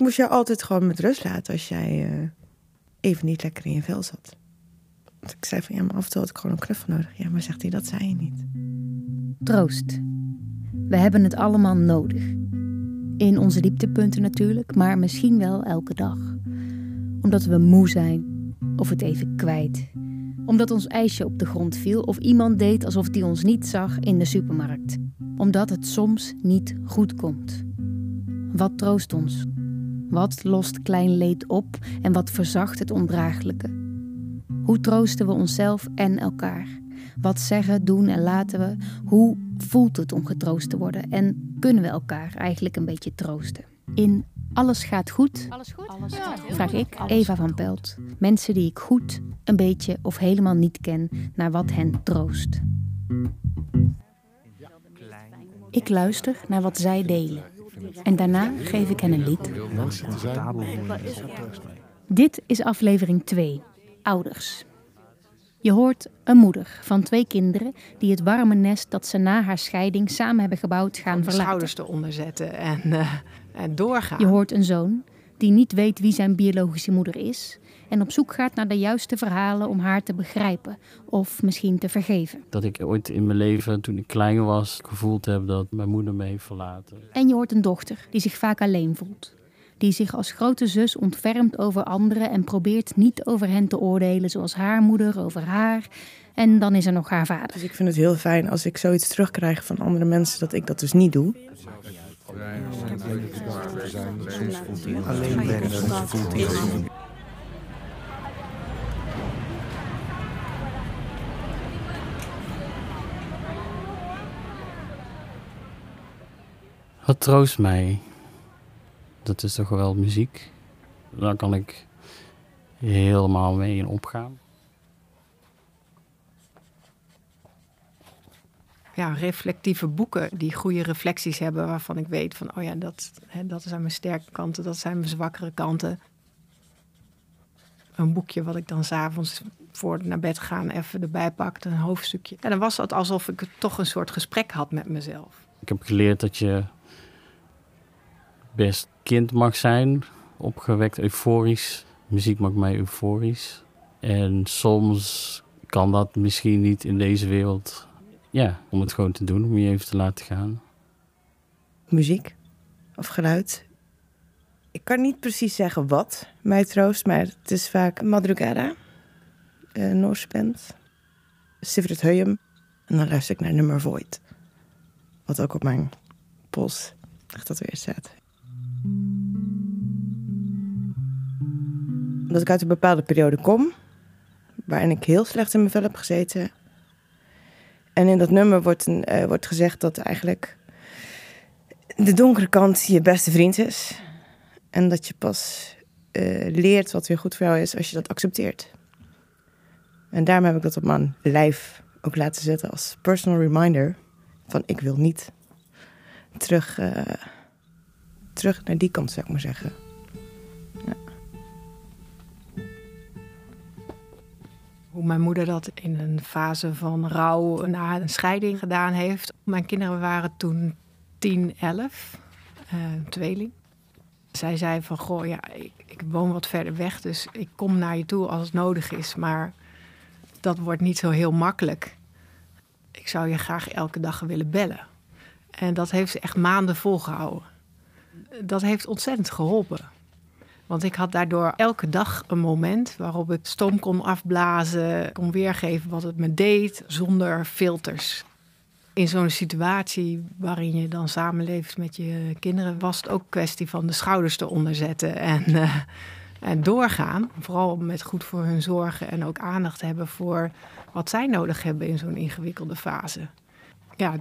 Moest jou altijd gewoon met rust laten als jij eh, even niet lekker in je vel zat. Want ik zei van ja, maar af en toe had ik gewoon een knuffel nodig. Ja, maar zegt hij, dat zei je niet. Troost. We hebben het allemaal nodig. In onze dieptepunten natuurlijk, maar misschien wel elke dag. Omdat we moe zijn of het even kwijt. Omdat ons ijsje op de grond viel of iemand deed alsof die ons niet zag in de supermarkt. Omdat het soms niet goed komt. Wat troost ons? Wat lost klein leed op en wat verzacht het ondraaglijke? Hoe troosten we onszelf en elkaar? Wat zeggen, doen en laten we? Hoe voelt het om getroost te worden? En kunnen we elkaar eigenlijk een beetje troosten? In Alles gaat goed, Alles goed? vraag ik, Eva van Pelt, mensen die ik goed, een beetje of helemaal niet ken, naar wat hen troost. Ik luister naar wat zij delen. En daarna geef ik hen een lied. Dit is aflevering 2, Ouders. Je hoort een moeder van twee kinderen die het warme nest dat ze na haar scheiding samen hebben gebouwd gaan de verlaten. schouders eronder zetten en, eh, en doorgaan. Je hoort een zoon die niet weet wie zijn biologische moeder is en op zoek gaat naar de juiste verhalen om haar te begrijpen of misschien te vergeven. Dat ik ooit in mijn leven, toen ik klein was, gevoeld heb dat mijn moeder me heeft verlaten. En je hoort een dochter die zich vaak alleen voelt. Die zich als grote zus ontfermt over anderen en probeert niet over hen te oordelen zoals haar moeder over haar. En dan is er nog haar vader. Dus ik vind het heel fijn als ik zoiets terugkrijg van andere mensen dat ik dat dus niet doe. Wat troost mij? Dat is toch wel muziek. Daar kan ik helemaal mee in opgaan. Ja, reflectieve boeken die goede reflecties hebben, waarvan ik weet van, oh ja, dat, hè, dat zijn mijn sterke kanten, dat zijn mijn zwakkere kanten. Een boekje wat ik dan s'avonds voor naar bed gaan even erbij pakte, een hoofdstukje. En dan was het alsof ik toch een soort gesprek had met mezelf. Ik heb geleerd dat je best kind mag zijn, opgewekt, euforisch. Muziek maakt mij euforisch. En soms kan dat misschien niet in deze wereld. Ja, om het gewoon te doen, om je even te laten gaan. Muziek of geluid. Ik kan niet precies zeggen wat mij troost, maar het is vaak Madrugada, een Noorse band, Sivert Heujum. En dan luister ik naar nummer Void. Wat ook op mijn pols echt dat weer staat. Omdat ik uit een bepaalde periode kom, waarin ik heel slecht in mijn vel heb gezeten. En in dat nummer wordt, een, eh, wordt gezegd dat eigenlijk de donkere kant je beste vriend is. En dat je pas eh, leert wat weer goed voor jou is als je dat accepteert. En daarom heb ik dat op mijn lijf ook laten zetten als personal reminder. Van ik wil niet terug, eh, terug naar die kant, zou ik maar zeggen. Hoe mijn moeder dat in een fase van rouw na een scheiding gedaan heeft. Mijn kinderen waren toen 10, 11, eh, tweeling. Zij zei van, goh, ja, ik, ik woon wat verder weg, dus ik kom naar je toe als het nodig is. Maar dat wordt niet zo heel makkelijk. Ik zou je graag elke dag willen bellen. En dat heeft ze echt maanden volgehouden. Dat heeft ontzettend geholpen. Want ik had daardoor elke dag een moment waarop ik stoom kon afblazen, kon weergeven wat het me deed, zonder filters. In zo'n situatie waarin je dan samenleeft met je kinderen, was het ook kwestie van de schouders eronder zetten en, eh, en doorgaan. Vooral met goed voor hun zorgen en ook aandacht hebben voor wat zij nodig hebben in zo'n ingewikkelde fase. Ja,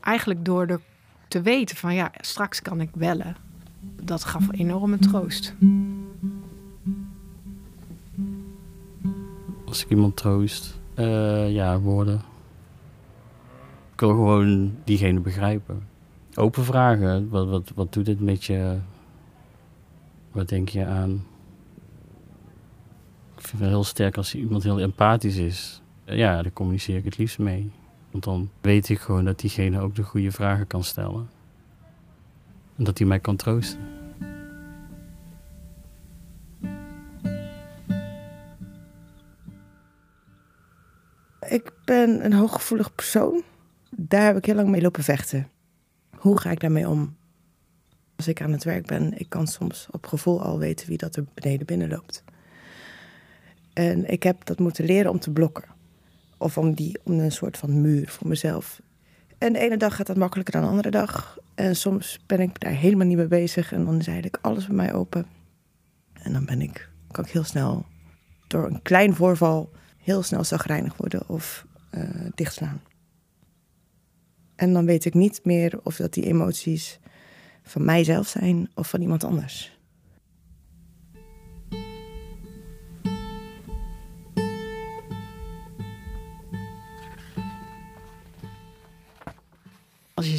eigenlijk door te weten van ja, straks kan ik bellen. Dat gaf enorme troost. Als ik iemand troost, eh, ja, woorden. Ik wil gewoon diegene begrijpen. Open vragen. Wat, wat, wat doet dit met je? Wat denk je aan? Ik vind het heel sterk als iemand heel empathisch is. Ja, daar communiceer ik het liefst mee. Want dan weet ik gewoon dat diegene ook de goede vragen kan stellen. En dat hij mij kan troosten. Ik ben een hooggevoelig persoon. Daar heb ik heel lang mee lopen vechten. Hoe ga ik daarmee om? Als ik aan het werk ben, ik kan soms op gevoel al weten wie dat er beneden binnen loopt. En ik heb dat moeten leren om te blokken. Of om, die, om een soort van muur voor mezelf. En de ene dag gaat dat makkelijker dan de andere dag. En soms ben ik daar helemaal niet mee bezig. En dan is eigenlijk alles bij mij open. En dan ben ik, kan ik heel snel door een klein voorval heel snel zagrijnig worden of uh, dichtslaan. En dan weet ik niet meer of dat die emoties van mijzelf zijn of van iemand anders.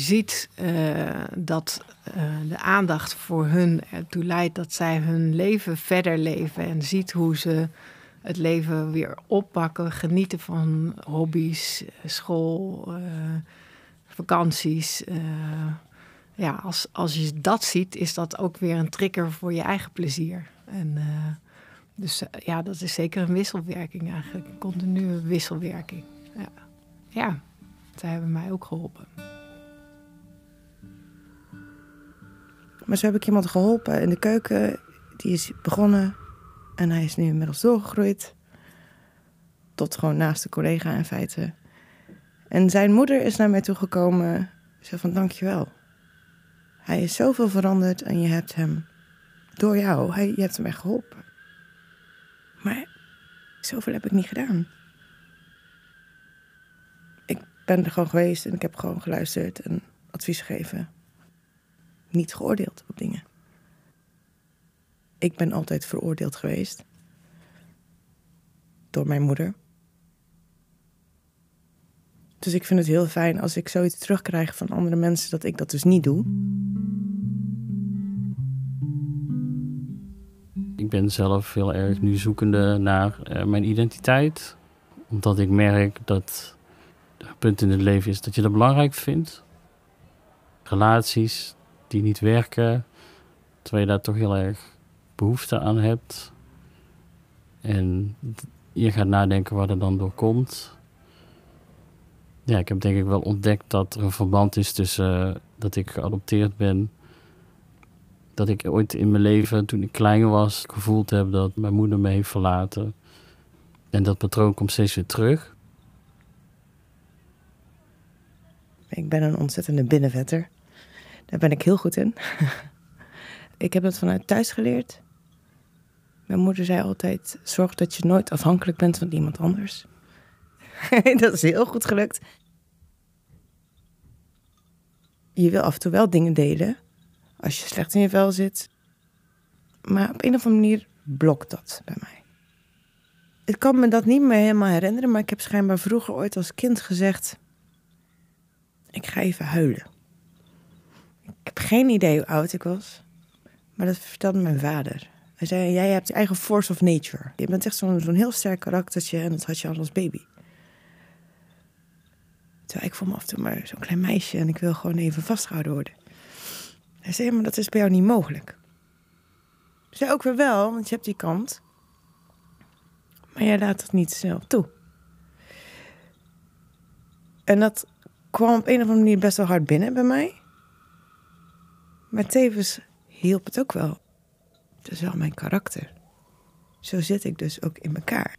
Ziet uh, dat uh, de aandacht voor hun ertoe leidt dat zij hun leven verder leven en ziet hoe ze het leven weer oppakken, genieten van hobby's, school, uh, vakanties. ja, als, als je dat ziet, is dat ook weer een trigger voor je eigen plezier. En, dus ja, dat is zeker een wisselwerking eigenlijk, een continue wisselwerking. Ja, ja zij hebben mij ook geholpen. Maar zo heb ik iemand geholpen in de keuken. Die is begonnen en hij is nu inmiddels doorgegroeid. Tot gewoon naast de collega in feite. En zijn moeder is naar mij toegekomen. Ze van dankjewel. Hij is zoveel veranderd en je hebt hem door jou. Hij, je hebt hem echt geholpen. Maar zoveel heb ik niet gedaan. Ik ben er gewoon geweest en ik heb gewoon geluisterd en advies gegeven niet geoordeeld op dingen. Ik ben altijd veroordeeld geweest. Door mijn moeder. Dus ik vind het heel fijn als ik zoiets terugkrijg van andere mensen dat ik dat dus niet doe. Ik ben zelf heel erg nu zoekende naar uh, mijn identiteit. Omdat ik merk dat het punt in het leven is dat je dat belangrijk vindt. Relaties, die niet werken. Terwijl je daar toch heel erg behoefte aan hebt. En je gaat nadenken waar er dan door komt. Ja, ik heb denk ik wel ontdekt dat er een verband is tussen uh, dat ik geadopteerd ben. Dat ik ooit in mijn leven, toen ik klein was, gevoeld heb dat mijn moeder me heeft verlaten. En dat patroon komt steeds weer terug. Ik ben een ontzettende binnenvetter. Daar ben ik heel goed in. ik heb het vanuit thuis geleerd. Mijn moeder zei altijd: zorg dat je nooit afhankelijk bent van iemand anders. dat is heel goed gelukt. Je wil af en toe wel dingen delen als je slecht in je vel zit. Maar op een of andere manier blokt dat bij mij. Ik kan me dat niet meer helemaal herinneren, maar ik heb schijnbaar vroeger ooit als kind gezegd: Ik ga even huilen. Heb geen idee hoe oud ik was. Maar dat vertelde mijn vader. Hij zei, jij hebt je eigen force of nature. Je bent echt zo'n heel sterk karaktertje en dat had je al als baby. Terwijl ik voel me af en toe maar zo'n klein meisje en ik wil gewoon even vastgehouden worden. Hij zei, maar dat is bij jou niet mogelijk. Ik zei ook weer wel, want je hebt die kant. Maar jij laat het niet zelf toe. En dat kwam op een of andere manier best wel hard binnen bij mij. Maar tevens hielp het ook wel. Het is wel mijn karakter. Zo zit ik dus ook in elkaar.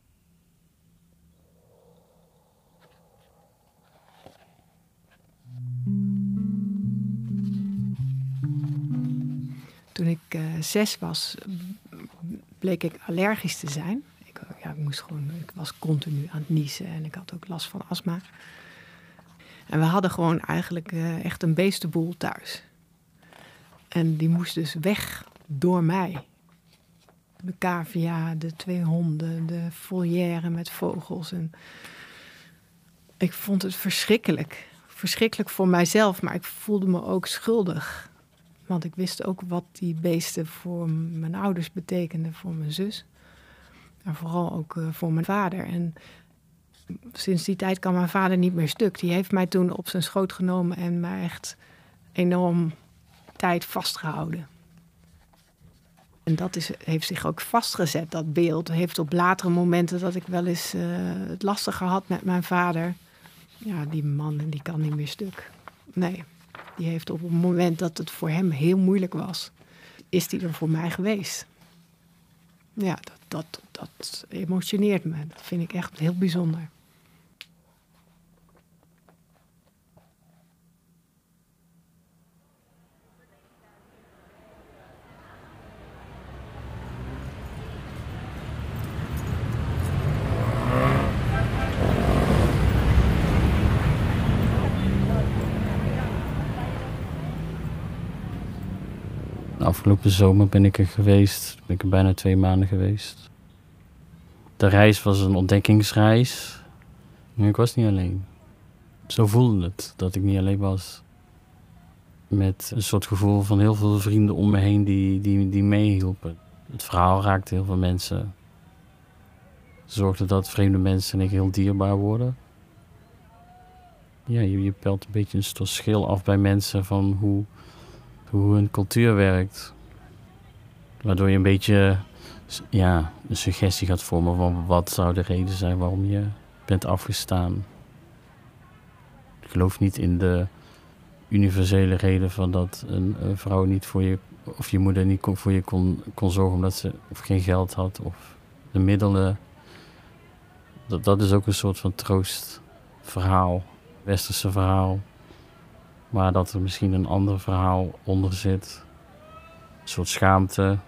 Toen ik uh, zes was, bleek ik allergisch te zijn. Ik, ja, ik, moest gewoon, ik was continu aan het niezen en ik had ook last van astma. En we hadden gewoon eigenlijk uh, echt een beestenboel thuis. En die moest dus weg door mij. De cavia, de twee honden, de volière met vogels. En ik vond het verschrikkelijk. Verschrikkelijk voor mijzelf, maar ik voelde me ook schuldig. Want ik wist ook wat die beesten voor mijn ouders betekenden, voor mijn zus. En vooral ook eh, voor mijn vader. En sinds die tijd kan mijn vader niet meer stuk. Die heeft mij toen op zijn schoot genomen en mij echt enorm tijd vastgehouden. En dat is, heeft zich ook vastgezet, dat beeld. Heeft op latere momenten dat ik wel eens uh, het lastiger had met mijn vader. Ja, die man die kan niet meer stuk. Nee, die heeft op het moment dat het voor hem heel moeilijk was, is die er voor mij geweest. Ja, dat, dat, dat emotioneert me. Dat vind ik echt heel bijzonder. Afgelopen zomer ben ik er geweest. Ben ik er bijna twee maanden geweest. De reis was een ontdekkingsreis. Ik was niet alleen. Zo voelde het dat ik niet alleen was. Met een soort gevoel van heel veel vrienden om me heen die, die, die meehielpen. Het verhaal raakte heel veel mensen. Zorgde dat vreemde mensen en heel dierbaar worden. Ja, je, je pelt een beetje een soort schil af bij mensen van hoe, hoe een cultuur werkt. Waardoor je een beetje ja, een suggestie gaat vormen van wat zou de reden zijn waarom je bent afgestaan. Ik geloof niet in de universele reden van dat een, vrouw niet voor je, of je moeder niet voor je kon, kon zorgen omdat ze of geen geld had of de middelen. Dat, dat is ook een soort van troostverhaal, westerse verhaal. Maar dat er misschien een ander verhaal onder zit. Een soort schaamte.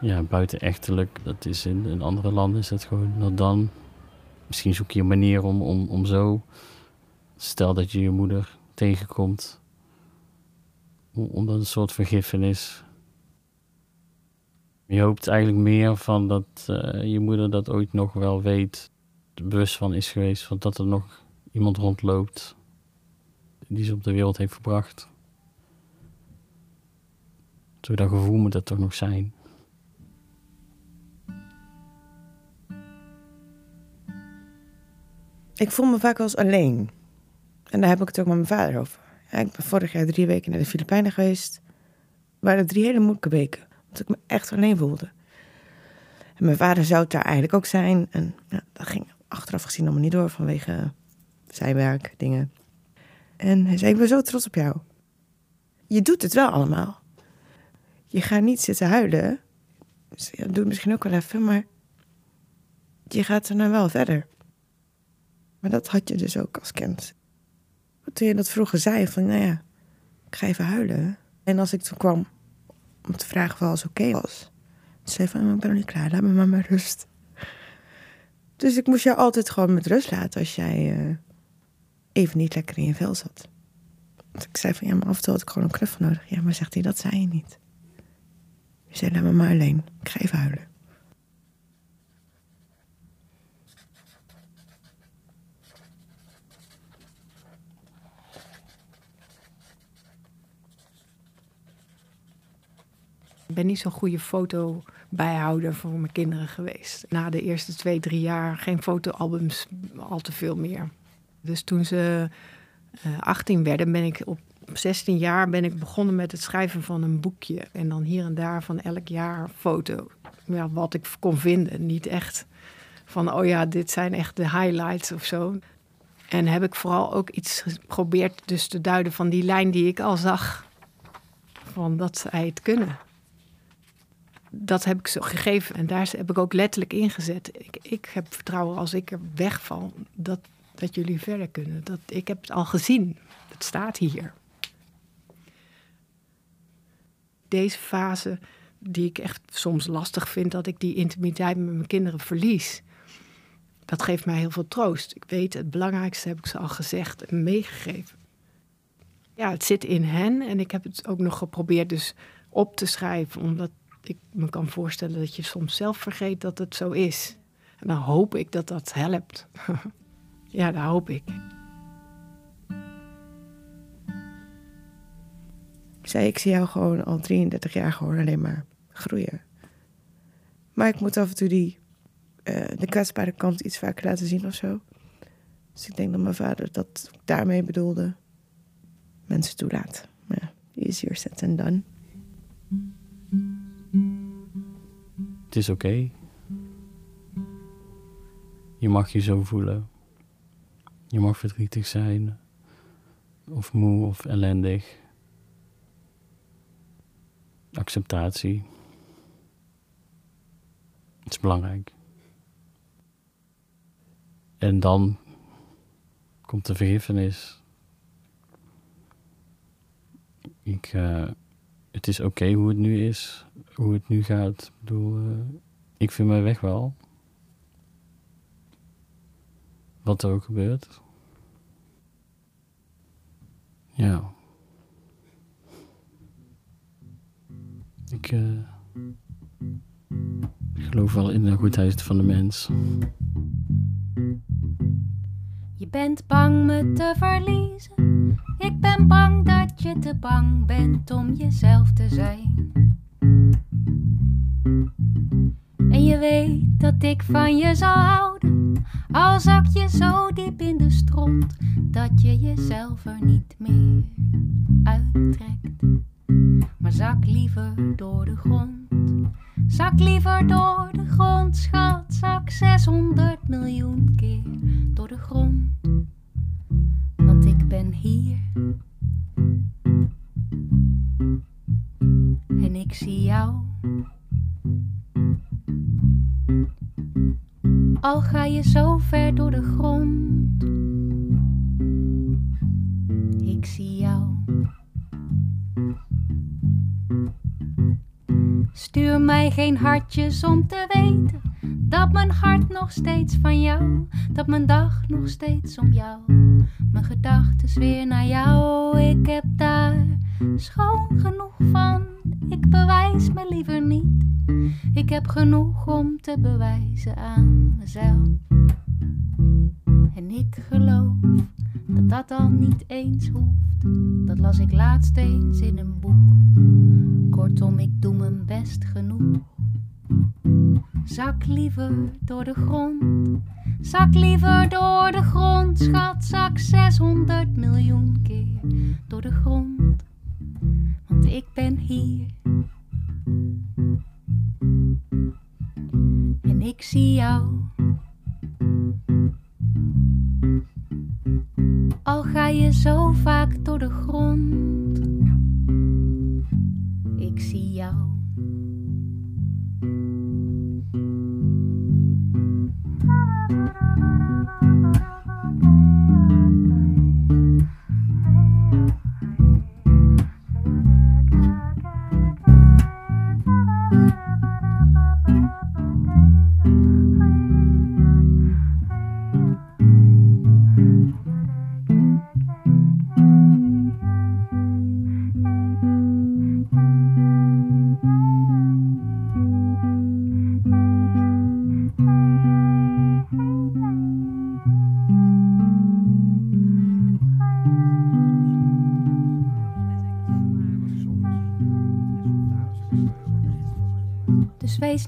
Ja, buitenechtelijk. Dat is in, in andere landen is het gewoon dan. Misschien zoek je een manier om, om, om zo. Stel dat je je moeder tegenkomt. Omdat een soort vergiffenis. Je hoopt eigenlijk meer van dat uh, je moeder dat ooit nog wel weet. Bewust van is geweest. Van dat er nog iemand rondloopt die ze op de wereld heeft gebracht. Zo dat gevoel moet dat toch nog zijn. Ik voel me vaak wel eens alleen. En daar heb ik het ook met mijn vader over. Ik ben vorig jaar drie weken naar de Filipijnen geweest. waren drie hele moeilijke weken. Want ik me echt alleen voelde. En mijn vader zou het daar eigenlijk ook zijn. En ja, dat ging achteraf gezien allemaal niet door vanwege zijn werk, dingen. En hij zei: Ik ben zo trots op jou. Je doet het wel allemaal. Je gaat niet zitten huilen. Dus ja, doe misschien ook wel even, maar je gaat er nou wel verder. Maar dat had je dus ook als kind. Toen je dat vroeger zei, van nou ja, ik ga even huilen. En als ik toen kwam om te vragen of alles oké was, zei van, oh, ik ben nog niet klaar, laat me maar rust. Dus ik moest jou altijd gewoon met rust laten als jij uh, even niet lekker in je vel zat. Want ik zei van ja, maar af en toe had ik gewoon een knuffel nodig. Ja, maar zegt hij, dat zei je niet. Je zei, laat me maar alleen. Ik ga even huilen. Ik ben niet zo'n goede fotobijhouder voor mijn kinderen geweest. Na de eerste twee, drie jaar geen fotoalbums al te veel meer. Dus toen ze 18 eh, werden, ben ik op 16 jaar ben ik begonnen met het schrijven van een boekje. En dan hier en daar van elk jaar foto. Ja, wat ik kon vinden. Niet echt van, oh ja, dit zijn echt de highlights of zo. En heb ik vooral ook iets geprobeerd dus te duiden van die lijn die ik al zag. Van dat zij het kunnen. Dat heb ik zo gegeven en daar heb ik ook letterlijk ingezet. Ik, ik heb vertrouwen als ik er wegval, dat dat jullie verder kunnen. Dat, ik heb het al gezien. Het staat hier. Deze fase, die ik echt soms lastig vind, dat ik die intimiteit met mijn kinderen verlies. Dat geeft mij heel veel troost. Ik weet, het belangrijkste heb ik ze al gezegd en meegegeven. Ja, het zit in hen en ik heb het ook nog geprobeerd dus op te schrijven, omdat ik me kan voorstellen dat je soms zelf vergeet dat het zo is. En dan hoop ik dat dat helpt. Ja, dat hoop ik. Ik zei, ik zie jou gewoon al 33 jaar gewoon alleen maar groeien. Maar ik moet af en toe die, uh, de kwetsbare kant iets vaker laten zien of zo. Dus ik denk dat mijn vader dat daarmee bedoelde. Mensen toelaat. Maar ja, easier said than done. Het is oké. Je mag je zo voelen. Je mag verdrietig zijn, of moe of ellendig. Acceptatie. Het is belangrijk. En dan komt de vergiffenis. Ik, uh, het is oké hoe het nu is, hoe het nu gaat. Ik bedoel, uh, ik vind mijn weg wel. Wat er ook gebeurt. Ja. Ik, uh, ik geloof wel in de goedheid van de mens. Je bent bang me te verliezen. Ik ben bang dat je te bang bent om jezelf te zijn. Weet dat ik van je zal houden. Al zak je zo diep in de stront dat je jezelf er niet meer uittrekt. Maar zak liever door de grond. Zak liever door de grond, schat. Zak 600 miljoen keer door de grond. Want ik ben hier. En ik zie jou. Al ga je zo ver door de grond. Ik zie jou. Stuur mij geen hartjes om te weten dat mijn hart nog steeds van jou, dat mijn dag nog steeds om jou, mijn gedachten weer naar jou. Ik heb daar schoon genoeg van, ik bewijs me liever niet. Ik heb genoeg om te bewijzen aan mezelf. En ik geloof dat dat al niet eens hoeft. Dat las ik laatst eens in een boek. Kortom, ik doe mijn best genoeg. Zak liever door de grond. Zak liever door de grond, schat. Zak 600 miljoen keer door de grond. Want ik ben hier. Ik zie jou. Al ga je zo vaak door de grond. Ik zie jou.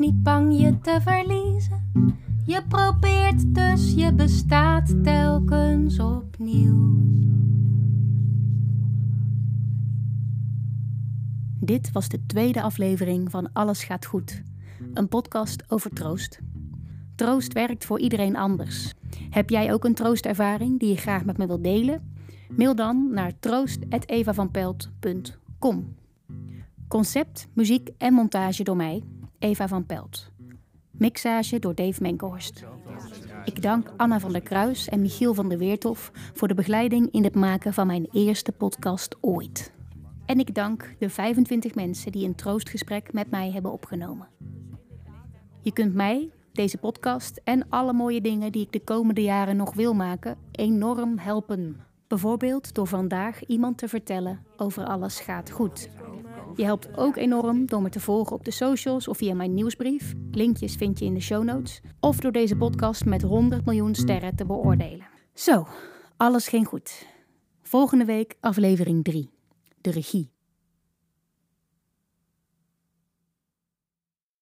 Niet bang je te verliezen. Je probeert dus, je bestaat telkens opnieuw. Dit was de tweede aflevering van Alles gaat goed, een podcast over troost. Troost werkt voor iedereen anders. Heb jij ook een troostervaring die je graag met me wilt delen? Mail dan naar troost.evavanpelt.com. Concept, muziek en montage door mij, Eva van Pelt. Mixage door Dave Menkhorst. Ik dank Anna van der Kruis en Michiel van der Weertof voor de begeleiding in het maken van mijn eerste podcast ooit. En ik dank de 25 mensen die een troostgesprek met mij hebben opgenomen. Je kunt mij, deze podcast en alle mooie dingen die ik de komende jaren nog wil maken, enorm helpen. Bijvoorbeeld door vandaag iemand te vertellen over alles gaat goed. Je helpt ook enorm door me te volgen op de socials of via mijn nieuwsbrief. Linkjes vind je in de show notes. Of door deze podcast met 100 miljoen sterren te beoordelen. Zo, alles ging goed. Volgende week aflevering 3. De regie.